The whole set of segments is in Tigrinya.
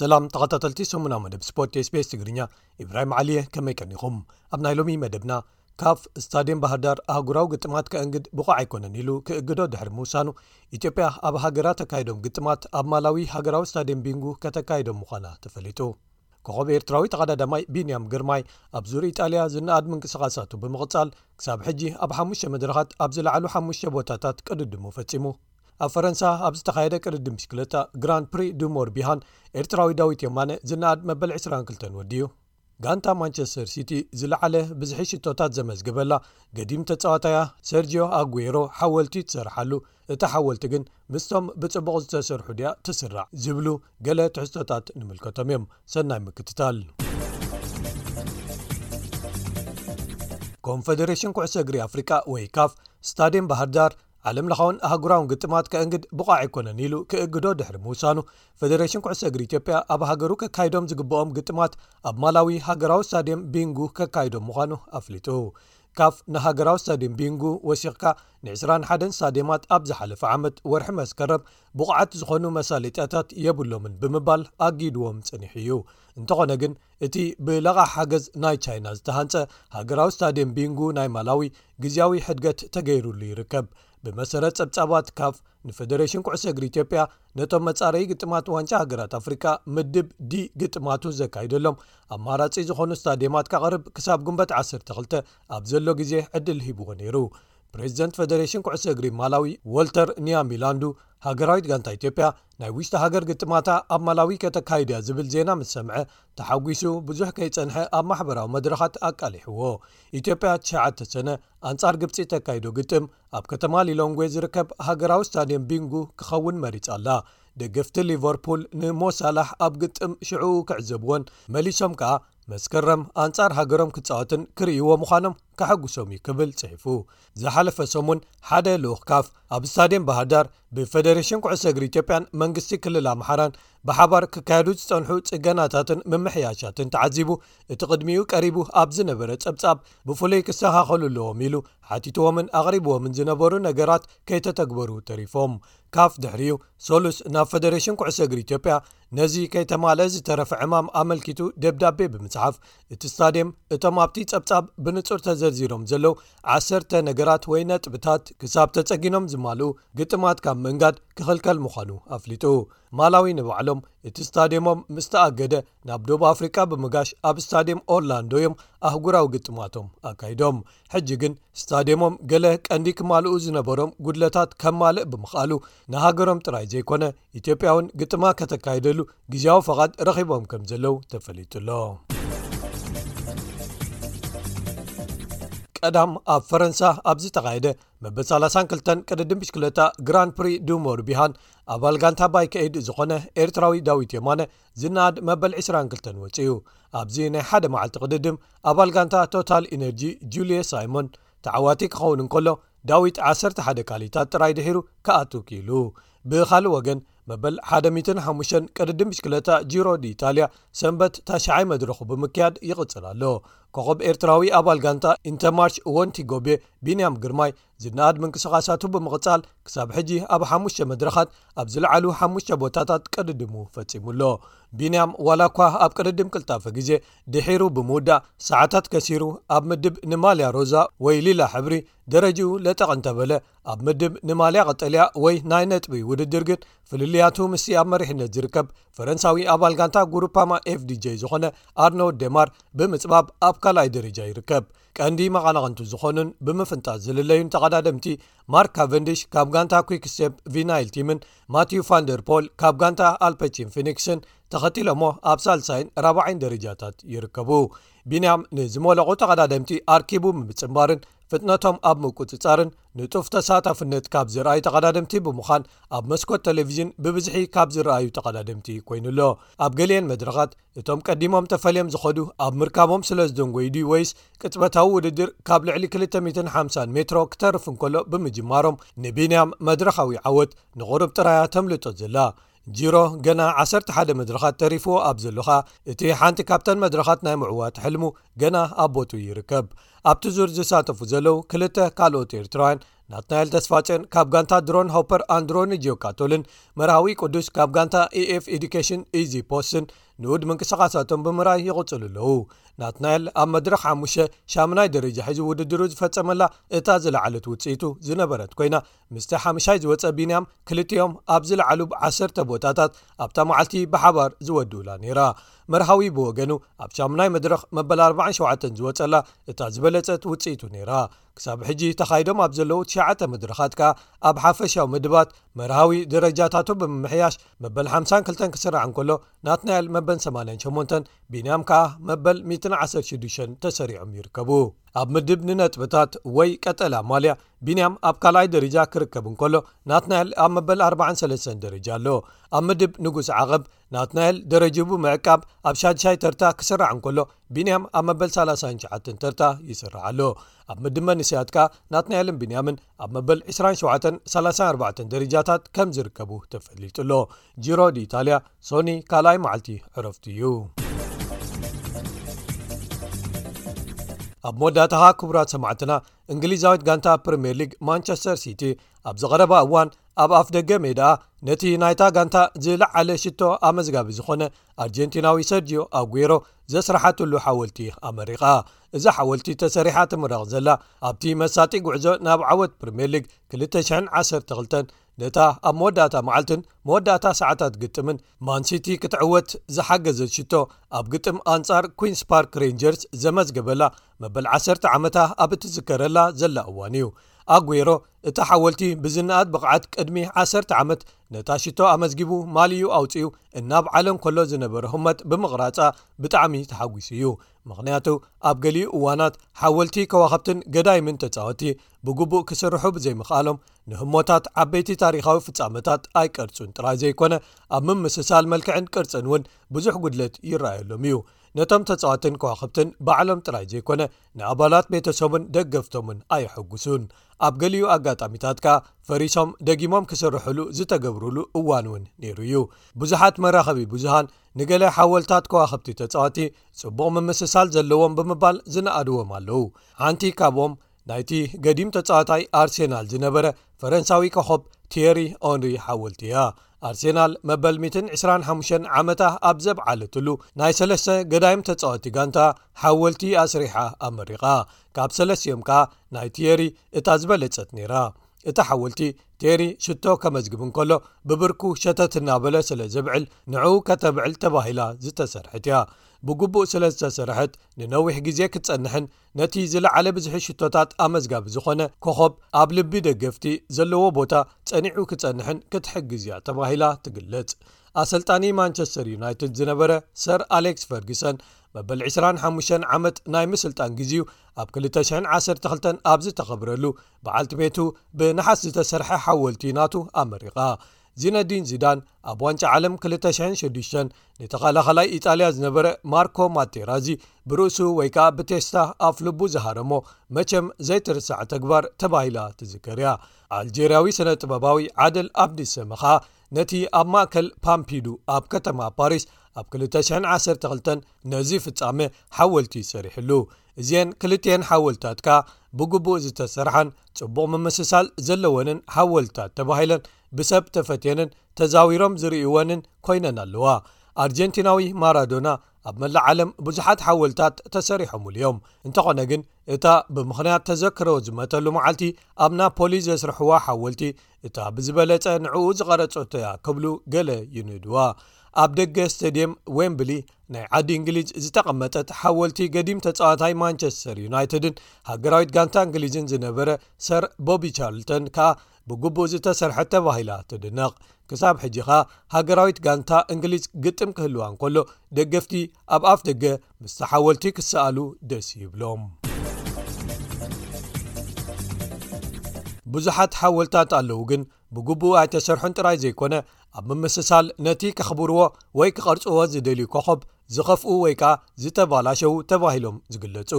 ሰላም ተኸታተልቲ ሰሙና መደብ ስፖርት ስቤስ ትግርኛ ኢብራሂም ዓሊየ ከመይ ቀኒኹም ኣብ ናይ ሎሚ መደብና ካፍ ስታድየም ባህርዳር ኣህጉራዊ ግጥማት ከእንግድ ብቑዕ ኣይኮነን ኢሉ ክእግዶ ድሕሪ ምውሳኑ ኢትዮጵያ ኣብ ሃገራ ተካይዶም ግጥማት ኣብ ማላዊ ሃገራዊ ስታድየም ቢንጉ ከተካይዶም ምዃና ተፈሊጡ ኮኸብ ኤርትራዊ ተቐዳዳማይ ቢንያም ግርማይ ኣብ ዙር ኢጣልያ ዝነኣድ ምንቅስቓሳቱ ብምቕጻል ክሳብ ሕጂ ኣብ ሓሙሽተ መድረኻት ኣብ ዝለዓሉ ሓሙሽተ ቦታታት ቅድድሙ ፈጺሙ ኣብ ፈረንሳ ኣብ ዝተኻየደ ቅድድም ሽክለታ ግራን ፕሪ ዱሞር ቢሃን ኤርትራዊ ዳዊት የማነ ዝነኣድ መበል 22 ወዲዩ ጋንታ ማንቸስተር ሲቲ ዝለዓለ ብዝሒ ሽቶታት ዘመዝገበላ ገዲም ተጻዋታያ ሰርጅዮ ኣጉዌሮ ሓወልቲ ትሰርሓሉ፣ እታ ሓወልቲ ግን ምስቶም ብጽቡቕ ዝተሰርሑ ድያ ትስራዕ ዝብሉ ገለ ትሕዝቶታት ንምልከቶም እዮም። ሰናይ ምክትታል። ኮንፈደሬሽን ኩዕሶ እግሪ ኣፍሪቃ ወይ ካፍ ስታድየም ባህርዳር ዓለም ለኻውን ኣህጉራውን ግጥማት ከእንግድ ብቑዕ ኣይኮነን ኢሉ ክእግዶ ድሕሪ ምውሳኑ ፌደሬሽን ኩዕሶ እግሪ ኢትዮጵያ ኣብ ሃገሩ ከካይዶም ዝግብኦም ግጥማት ኣብ ማላዊ ሃገራዊ ስታድየም ቢንጉ ከካይዶም ምዃኑ ኣፍሊጡ ካፍ ንሃገራዊ ስታድየም ቢንጉ ወሲኽካ ን21 ስታድየማት ኣብ ዝሓለፈ ዓመት ወርሒ መስከረም ብቑዓት ዝኾኑ መሳለጥያታት የብሎምን ብምባል ኣጊድዎም ጽኒሑ እዩ እንተኾነ ግን እቲ ብለቓሕ ሓገዝ ናይ ቻይና ዝተሃንፀ ሃገራዊ ስታድየም ቢንጉ ናይ ማላዊ ግዝያዊ ሕድገት ተገይሩሉ ይርከብ። ብመሰረት ጸብጻባት ካፍ ንፈደሬሽን ኩዕሶ እግሪ ኢትዮጵያ ነቶም መጻረዪ ግጥማት ዋንጫ ሃገራት ኣፍሪቃ ምድብ ዲ ግጥማቱ ዘካይደሎም ኣማራጺ ዝኾኑ ስታድየማት ከቕርብ ክሳብ ጉንበት ዓሰርተ ክልተ ኣብ ዘሎ ግዜ ዕድል ሂብዎ ነይሩ። ፕሬዚደንት ፈደሬሽን ኩዕሶ እግሪ ማላዊ ዎልተር ኒያሚላንዱ ሃገራዊት ጋንታ ኢትዮጵያ ናይ ውሽጢ ሃገር ግጥማታ ኣብ ማላዊ ከተካይድ እያ ዝብል ዜና ምስ ሰምዐ ተሓጒሱ ብዙሕ ከይጸንሐ ኣብ ማሕበራዊ መድረኻት ኣቃሊሕዎ። ኢትዮጵያ ትሽዓተ ሰነ ኣንጻር ግብጺ ተካይዶ ግጥም ኣብ ከተማ ሊሎንግዌ ዝርከብ ሃገራዊ ስታድየም ቢንጉ ክኸውን መሪጻ ኣላ። ደገፍቲ ሊቨርፑል ንሞ ሳላሕ ኣብ ግጥም ሽዕኡ ክዕዘብዎን መሊሶም ከኣ መስከረም ኣንጻር ሃገሮም ክጻወትን ክርእይዎ ምዃኖም ከሐጉሶም'ዩ ክብል ጽሒፉ። ዝሓለፈ ሰሙን ሓደ ልኡኽ ካፍ ኣብ ስታድየም ባህርዳር ብፈደረሽን ኩዕሶ እግሪ ኢትዮጵያን መንግስቲ ክልል ኣምሓራን ብሓባር ክካየዱ ዝጸንሑ ጽገናታትን ምምሕያሻትን ተዓዚቡ እቲ ቅድሚኡ ቀሪቡ ኣብ ዝነበረ ጸብጻብ ብፍሉይ ክሰኻኸሉ ኣለዎም ኢሉ ሓቲትዎምን ኣቕሪብዎምን ዝነበሩ ነገራት ከይተተግበሩ ተሪፎም ካፍ ድሕሪኡ ሰሉስ ናብ ፈደረሽን ኩዕሶ እግሪ ኢትዮጵያ ነዚ ከይተማልኣ ዝተረፈ ዕማም ኣመልኪቱ ደብዳቤ ብምጽሓፍ እቲ ስታድየም እቶም ኣብቲ ጸብጻብ ብንጹር ተዘርዚሮም ዘለዉ ዓሰርተ ነገራት ወይ ነጥብታት ክሳብ ተጸጊኖም ዝማልኡ ግጥማት ካብ ምእንጋድ ክኽልከል ምዃኑ ኣፍሊጡ ማላዊ ንባዕሎም እቲ ስታድየሞም ምስ ተኣገደ ናብ ዶብ ኣፍሪቃ ብምጋሽ ኣብ ስታድየም ኦርላንዶ እዮም ኣህጉራዊ ግጥማቶም ኣካይዶም ሕጂ ግን ስታድየሞም ገለ ቀንዲ ክማልኡ ዝነበሮም ጉድለታት ከማልእ ብምኽኣሉ ንሃገሮም ጥራይ ዘይኮነ ኢትዮጵያውን ግጥማ ከተካይደሉ ግዜያዊ ፈቓድ ረኺቦም ከም ዘለዉ ተፈሊጡ ኣሎ ቀዳም ኣብ ፈረንሳ ኣብ ዝተኻየደ መበ32 ቅድድም ብሽክለታ ግራን ፕሪ ዱሞር ቢሃን ኣባል ጋንታ ባይ ከዒድ ዝኾነ ኤርትራዊ ዳዊት የማነ ዝነኣድ መበል 22 ወፅዩ ኣብዚ ናይ ሓደ መዓልቲ ቅድድም ኣባል ጋንታ ቶታል ኢነርጂ ጁልየ ሳይሞን ተዓዋቲ ክኸውን እንከሎ ዳዊት ዓሰርተ ሓደ ካሊታት ጥራይ ድሒሩ ክኣቱ ክኢሉ። ብኻልእ ወገን መበል ሓደ ሚትን ሓሙሽተን ቅድድም ብሽክለታ ጂሮ ዲኢታልያ ሰንበት ታሽዓይ መድረኹ ብምክያድ ይቕጽል ኣሎ። ኮኾብ ኤርትራዊ ኣባል ጋንታ ኢንተርማርሽ ዎንቲ ጎቤ ቢንያም ግርማይ ዝነኣድ ምንቅስቓሳቱ ብምቕጻል ክሳብ ሕጂ ኣብ ሓሙሽተ መድረኻት ኣብ ዝለዓሉ ሓሙሽተ ቦታታት ቅድድሙ ፈጺሙ ኣሎ። ቢንያም ዋላ እኳ ኣብ ቅድድም ቅልጣፈ ግዜ ድሒሩ ብምውዳእ ሰዓታት ከሲሩ ኣብ ምድብ ንማልያ ሮዛ ወይ ሊላ ሕብሪ ደረጅኡ ለጠቕ እንተበለ ኣብ ምድብ ንማልያ ቐጠልያ ወይ ናይ ነጥቢ ውድድር ግን ፍልልያቱ ምስ ኣብ መሪሕነት ዝርከብ ፈረንሳዊ ኣባል ጋንታ ጉሩፓማ ኤፍdj ዝኾነ ኣርኖ ደማር ብምጽባብ ኣብ ካልኣይ ደረጃ ይርከብ ቀንዲ መቓናቕንቱ ዝኾኑን ብምፍንጣት ዝልለዩን ተቐዳደምቲ ማርክ ካቨንድሽ ካብ ጋንታ ኩክስብ ቪናይል ቲምን ማቲው ፋንደርፖል ካብ ጋንታ ኣልፐቺን ፊኒክስን ተኸቲሎሞ ኣብ ሳልሳይን ራብዓይን ደረጃታት ይርከቡ ቢንያም ንዝመለቑ ተቐዳደምቲ ኣርኪቡ ብምጽንባርን ፍጥነቶም ኣብ ምቁጽጻርን ንጡፍ ተሳታፍነት ካብ ዝርኣዩ ተቐዳድምቲ ብምዃን ኣብ መስኮት ቴሌቭዥን ብብዝሒ ካብ ዝረኣዩ ተቐዳድምቲ ኮይኑ ኣሎ ኣብ ገሊኤን መድረኻት እቶም ቀዲሞም ተፈልዮም ዝኸዱ ኣብ ምርካቦም ስለ ዝደንጎይዱ ወይስ ቅጽበታዊ ውድድር ካብ ልዕሊ 250 ሜትሮ ክተርፍ እንከሎ ብምጅማሮም ንቢንያም መድረኻዊ ዓወት ንቕሩብ ጥራያ ተምልጦ ዘላ ጂሮ ገና ዓሰርተ ሓደ መድረኻት ተሪፍዎ ኣብ ዘሎኻ እቲ ሓንቲ ካብተን መድረኻት ናይ ምዕዋት ሕልሙ ገና ኣብ ቦትኡ ይርከብ ኣብቲ ዙር ዝሳተፉ ዘለዉ ክልተ ካልኦት ኤርትራውያን ናትናኤል ተስፋጽዮን ካብ ጋንታ ድሮን ሃውፐር ኣንድሮኒ ጂዮካቶልን መርሃዊ ቅዱስ ካብ ጋንታ ኤኤፍ ኤዱኬሽን ኢዚ ፖስን ንኡድ ምንቅስቓሳቶም ብምራይ ይቕጽሉ ኣለዉ ናትናኤል ኣብ መድረኽ ሓሙሽተ ሻሙናይ ደረጃ ሒዙ ውድድሩ ዝፈጸመላ እታ ዝለዓለት ውጽኢቱ ዝነበረት ኰይና ምስቲ ሓምሻይ ዝወፀ ቢንያም ክልቲኦም ኣብ ዝለዓሉ ብ ዓሰርተ ቦታታት ኣብታ መዓልቲ ብሓባር ዝወድኡላ ነይራ መርሃዊ ብወገኑ ኣብ ሻሙናይ መድረኽ መበል 47 ዝወፀላ እታ ዝበለፀት ውፅኢቱ ነይራ ክሳብ ሕጂ ተኻይዶም ኣብ ዘለዉ ትሸዓተ መድረኻት ከኣ ኣብ ሓፈሻዊ ምድባት መርሃዊ ደረጃታቱ ብምምሕያሽ መበል 52 ክስራዕ እንከሎ ናትናኤል መበል 88 ቢንያም ከኣ መበል 116 ተሰሪዖም ይርከቡ ኣብ ምድብ ንነጥብታት ወይ ቀጠላ ማልያ ቢንያም ኣብ ካልኣይ ደረጃ ክርከብ እንከሎ ናትናኤል ኣብ መበል 43 ደረጃ ኣሎ ኣብ ምድብ ንጉስ ዓቐብ ናትናኤል ደረጅቡ ምዕቃብ ኣብ ሻድሻይ ተርታ ክስራዕ እንከሎ ቢንያም ኣብ መበል 39 ተርታ ይስራዕ ኣሎ ኣብ ምድብ መንስያት ከኣ ናትናኤልን ቢንያምን ኣብ መበል 2734 ደረጃታት ከም ዝርከቡ ተፈሊጡ ኣሎ ጅሮ ዲኢታልያ ሶኒ ካልኣይ መዓልቲ ዕረፍቱ እዩ ኣብ መወዳእታኻ ክቡራት ሰማዕትና እንግሊዛዊት ጋንታ ፕሪምየር ሊግ ማንቸስተር ሲቲ ኣብዚ ቐረባ እዋን ኣብ ኣፍ ደገ ሜድኣ ነቲ ናይታ ጋንታ ዝለዓለ ሽቶ ኣመዝጋቢ ዝኾነ ኣርጀንቲናዊ ሰርጂዮ ኣጉሮ ዘስራሓትሉ ሓወልቲ ኣመሪቓ እዛ ሓወልቲ ተሰሪሓ ትምረቕ ዘላ ኣብቲ መሳጢ ጉዕዞ ናብ ዓወት ፕሪምየር ሊግ 212 ነታ ኣብ መወዳእታ መዓልትን መወዳእታ ሰዓታት ግጥምን ማንሲቲ ክትዕወት ዝሓገዘት ሽቶ ኣብ ግጥም ኣንጻር ኩንስ ፓርክ ሬንጀርስ ዘመዝገበላ መበል ዓሰርተ ዓመታ ኣብ እትዝከረላ ዘላ እዋን እዩ ኣጉሮ እቲ ሓወልቲ ብዝነኣድ ብቕዓት ቅድሚ ዓሰርተ ዓመት ነታ ሽቶ ኣመዝጊቡ ማልዩ ኣውፅኡ እናብ ዓለም ከሎ ዝነበረ ሁመት ብምቕራፃ ብጣዕሚ ተሓጒሱ እዩ ምኽንያቱ ኣብ ገሊኡ እዋናት ሓወልቲ ከዋኸብትን ገዳይምን ተፃወቲ ብግቡእ ክስርሑ ብዘይምኽኣሎም ንህሞታት ዓበይቲ ታሪኻዊ ፍፃመታት ኣይቀርፁን ጥራይ ዘይኮነ ኣብ ምምስሳል መልክዕን ቅርፅን እውን ብዙሕ ጉድለት ይረኣየሎም እዩ ነቶም ተጻዋትን ከዋኽብትን ባዕሎም ጥራይ ዘይኮነ ንኣባላት ቤተሰቡን ደገፍቶምን ኣየሐጉሱን ኣብ ገሊኡ ኣጋጣሚታት ከኣ ፈሪሶም ደጊሞም ክስርሕሉ ዝተገብሩሉ እዋን እውን ነይሩ እዩ ብዙሓት መራኸቢ ብዙሃን ንገለ ሓወልታት ከዋኽብቲ ተጻዋቲ ጽቡቕ ምምስሳል ዘለዎም ብምባል ዝነኣድዎም ኣለዉ ሓንቲ ካብኦም ናይቲ ገዲም ተጻዋታይ ኣርሴናል ዝነበረ ፈረንሳዊ ኮኾብ ቲየሪ ኦንሪ ሓወልቲ እያ ኣርሴናል መበል 125 ዓመታ ኣብ ዘብዓለትሉ ናይ ሰለስተ ገዳይም ተጻወቲ ጋንታ ሓወልቲ ኣስሪሓ ኣመሪቓ ካብ ሰለስትኦም ከኣ ናይ ትየሪ እታ ዝበለጸት ነይራ እቲ ሓወልቲ ቴሪ ሽቶ ከመዝግብ እንከሎ ብብርኩ ሸተት እናበለ ስለ ዘብዕል ንዕኡ ከተብዕል ተባሂላ ዝተሰርሐት እያ ብግቡእ ስለ ዝተሰርሐት ንነዊሕ ግዜ ክትጸንሐን ነቲ ዝለዓለ ብዝሒ ሽቶታት ኣመዝጋቢ ዝኾነ ኮኾብ ኣብ ልቢ ደገፍቲ ዘለዎ ቦታ ጸኒዑ ክጸንሕን ክትሕግዝ እያ ተባሂላ ትግለጽ ኣሰልጣኒ ማንቸስተር ዩናይትድ ዝነበረ ሰር ኣሌክስ ፈርግሰን መበል 25 ዓመት ናይ ምስልጣን ግዜኡ ኣብ 212 ኣብ ዝተኸብረሉ በዓልቲ ቤቱ ብነሓስ ዝተሰርሐ ሓወልቲ ናቱ ኣመሪቓ ዚነዲን ዚዳን ኣብ ዋንጫ ዓለም 2,006 ንተኸላኸላይ ኢጣልያ ዝነበረ ማርኮ ማቴራዚ ብርእሱ ወይ ከኣ ብቴስታ ኣፍ ልቡ ዝሃረሞ መቸም ዘይትርሳዕ ተግባር ተባሂላ ትዝከር እያ ኣልጀርያዊ ስነ ጥበባዊ ዓደል ኣብዲ ሰመ ኸኣ ነቲ ኣብ ማእከል ፓምፒዱ ኣብ ከተማ ፓሪስ ኣብ 212 ነዚ ፍጻመ ሓወልቲ ሰሪሕሉ እዚኤን ክልቲኤን ሓወልትታት ከኣ ብግቡእ ዝተሰርሓን ጽቡቕ ምምስሳል ዘለወንን ሓወልትታት ተባሂለን ብሰብ ተፈትየንን ተዛዊሮም ዝርእይወንን ኮይነን ኣለዋ። ኣርጀንቲናዊ ማራዶና ኣብ መላእ ዓለም ብዙሓት ሓወልትታት ተሰሪሖምሉ እዮም፣ እንተኾነ ግን እታ ብምኽንያት ተዘክሮ ዝመተሉ መዓልቲ ኣብ ናፖሊ ዘስርሕዋ ሓወልቲ እታ ብዝበለጸ ንዕኡ ዝቐረጸቶ እያ ክብሉ ገለ ይንድዋ ኣብ ደገ ስተድየም ወምብሊ ናይ ዓዲ እንግሊዝ ዝተቐመጠት ሓወልቲ ገዲም ተጻዋታይ ማንቸስተር ዩናይትድን ሃገራዊት ጋንታ እንግሊዝን ዝነበረ ሰር ቦቢ ቻርልተን ከኣ ብግቡእ ዝተሰርሐ ተባሂላ ትድነቕ ክሳብ ሕጂኻ ሃገራዊት ጋንታ እንግሊዝ ግጥም ክህልዋ እንከሎ ደገፍቲ ኣብ ኣፍ ደገ ምስቲ ሓወልቲ ክሰኣሉ ደስ ይብሎም ብዙሓት ሓወልታት ኣለዉ ግን ብግቡኡ ኣይተሰርሑን ጥራይ ዘይኮነ ኣብ ምምስሳል ነቲ ከኽብርዎ ወይ ክቐርጽዎ ዝደልዩ ኮኸብ ዝኸፍኡ ወይ ከኣ ዝተባላሸዉ ተባሂሎም ዝግለጹ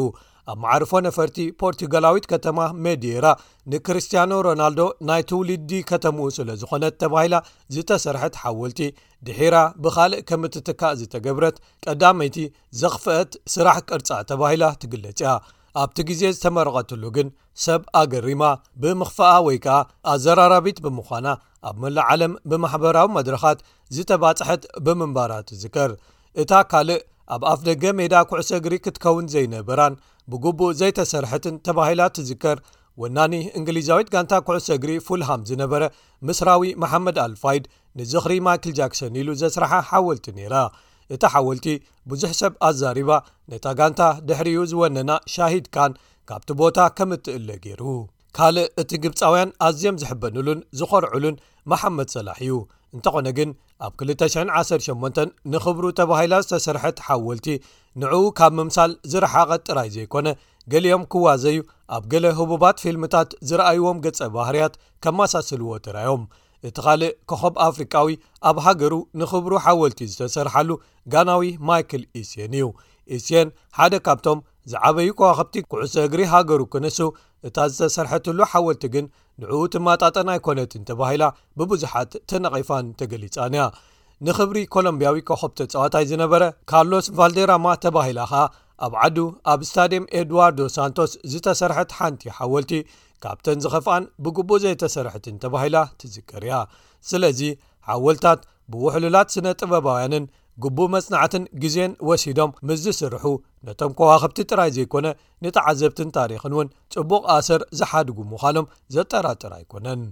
ኣብ መዓርፎ ነፈርቲ ፖርቱጋላዊት ከተማ መዲራ ንክርስትያኖ ሮናልዶ ናይ ትውልዲ ከተምኡ ስለ ዝኾነት ተባሂላ ዝተሰርሐት ሓወልቲ ድሒራ ብኻልእ ከም እትትካእ ዝተገብረት ቀዳመይቲ ዘኽፍአት ስራሕ ቅርጻ ተባሂላ ትግለጽ እያ። ኣብቲ ግዜ ዝተመረቐትሉ ግን ሰብ ኣገሪማ ብምኽፋኣ ወይ ከኣ ኣዘራራቢት ብምዃና ኣብ መላእ ዓለም ብማሕበራዊ መድረኻት ዝተባጽሐት ብምንባራ ትዝከር። እታ ካልእ ኣብ ኣፍደገ ሜዳ ኩዕሶ እግሪ ክትከውን ዘይነበራን ብግቡእ ዘይተሰርሐትን ተባሂላ ትዝከር ወናኒ እንግሊዛዊት ጋንታ ኩዕሶ እግሪ ፉልሃም ዝነበረ ምስራዊ መሓመድ ኣልፋይድ ንዝኽሪ ማይክል ጃክሰን ኢሉ ዘስራሓ ሓወልቲ ነይራ እታ ሓወልቲ ብዙሕ ሰብ ኣዛሪባ ነታ ጋንታ ድሕሪኡ ዝወነና ሻሂድ ካን ካብቲ ቦታ ከም እትእለ ገይሩ ካልእ እቲ ግብፃውያን ኣዝም ዝሕበንሉን ዝኾርዕሉን መሓመድ ሰላሕ እዩ እንተኾነ ግን ኣብ 2018 ንኽብሩ ተባሂላ ዝተሰርሐት ሓወልቲ ንዕኡ ካብ ምምሳል ዝረሓቐት ጥራይ ዘይኮነ ገሊኦም ክዋዘዩ ኣብ ገለ ህቡባት ፊልምታት ዝረኣይዎም ገጸ ባህርያት ከመሳስልዎ ተራዮም እቲ ኻልእ ኮኸብ ኣፍሪቃዊ ኣብ ሃገሩ ንኽብሩ ሓወልቲ ዝተሰርሓሉ ጋናዊ ማይክል ኢስን እዩ ኢስን ሓደ ካብቶም ዝዓበዩ ከዋኸብቲ ኩዕሶ እግሪ ሃገሩ ክንሱ እታ ዝተሰርሐትሉ ሓወልቲ ግን ንዕኡ ትማጣጠን ኣይኮነትን ተባሂላ ብብዙሓት ተነቒፋን ተገሊጻን እያ ንኽብሪ ኮሎምብያዊ ኮኸብ ተጻዋታይ ዝነበረ ካርሎስ ቫልደራማ ተባሂላ ኸኣ ኣብ ዓዱ ኣብ ስታድየም ኤድዋርዶ ሳንቶስ ዝተሰርሐት ሓንቲ ሓወልቲ ካብተን ዝኸፍኣን ብግቡእ ዘይተሰርሐትን ተባሂላ ትዝከር እያ ስለዚ ሓወልታት ብውሕሉላት ስነ ጥበባውያንን ግቡእ መጽናዕትን ግዜን ወሲዶም ምስ ዝስርሑ ነቶም ኮዋኸብቲ ጥራይ ዘይኮነ ንተዓዘብትን ታሪኽን እውን ጽቡቕ ኣሰር ዝሓድጉ ምዃኖም ዘጠራጥር ኣይኮነን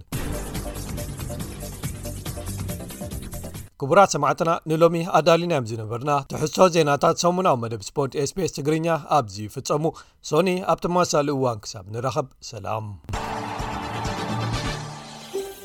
ክቡራት ሰማዕትና ንሎሚ ኣዳሊና እዮም ዝነበርና ትሕሶ ዜናታት ሰሙናዊ መደብ ስፖርት ስፔስ ትግርኛ ኣብዚ ይፍፀሙ ሶኒ ኣብቲ ማሳሊ እዋን ክሳብ ንራኸብ ሰላም